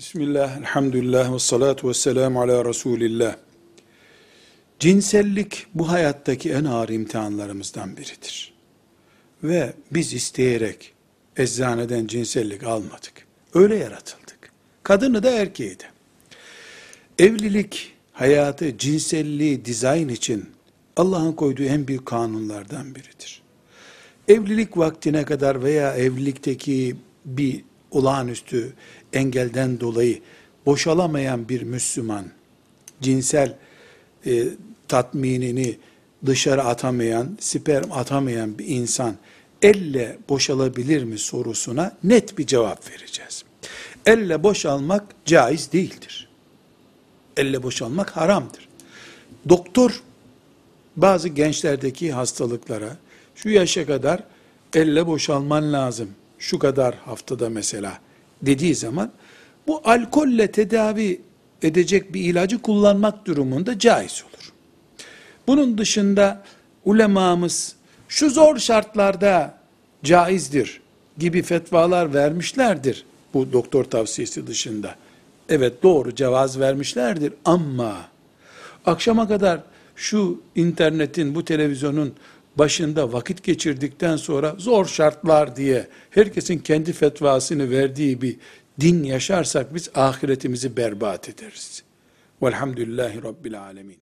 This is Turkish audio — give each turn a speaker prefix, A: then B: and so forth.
A: Bismillah, elhamdülillah ve salatu ve selamu ala Resulillah. Cinsellik bu hayattaki en ağır imtihanlarımızdan biridir. Ve biz isteyerek eczaneden cinsellik almadık. Öyle yaratıldık. Kadını da erkeği de. Evlilik, hayatı, cinselliği dizayn için Allah'ın koyduğu en büyük kanunlardan biridir. Evlilik vaktine kadar veya evlilikteki bir olağanüstü engelden dolayı boşalamayan bir Müslüman, cinsel e, tatminini dışarı atamayan, sperm atamayan bir insan elle boşalabilir mi sorusuna net bir cevap vereceğiz. Elle boşalmak caiz değildir. Elle boşalmak haramdır. Doktor bazı gençlerdeki hastalıklara şu yaşa kadar elle boşalman lazım. Şu kadar haftada mesela dediği zaman bu alkolle tedavi edecek bir ilacı kullanmak durumunda caiz olur. Bunun dışında ulemamız şu zor şartlarda caizdir gibi fetvalar vermişlerdir bu doktor tavsiyesi dışında. Evet doğru cevaz vermişlerdir ama akşama kadar şu internetin, bu televizyonun başında vakit geçirdikten sonra zor şartlar diye herkesin kendi fetvasını verdiği bir din yaşarsak biz ahiretimizi berbat ederiz. Velhamdülillahi Rabbil Alemin.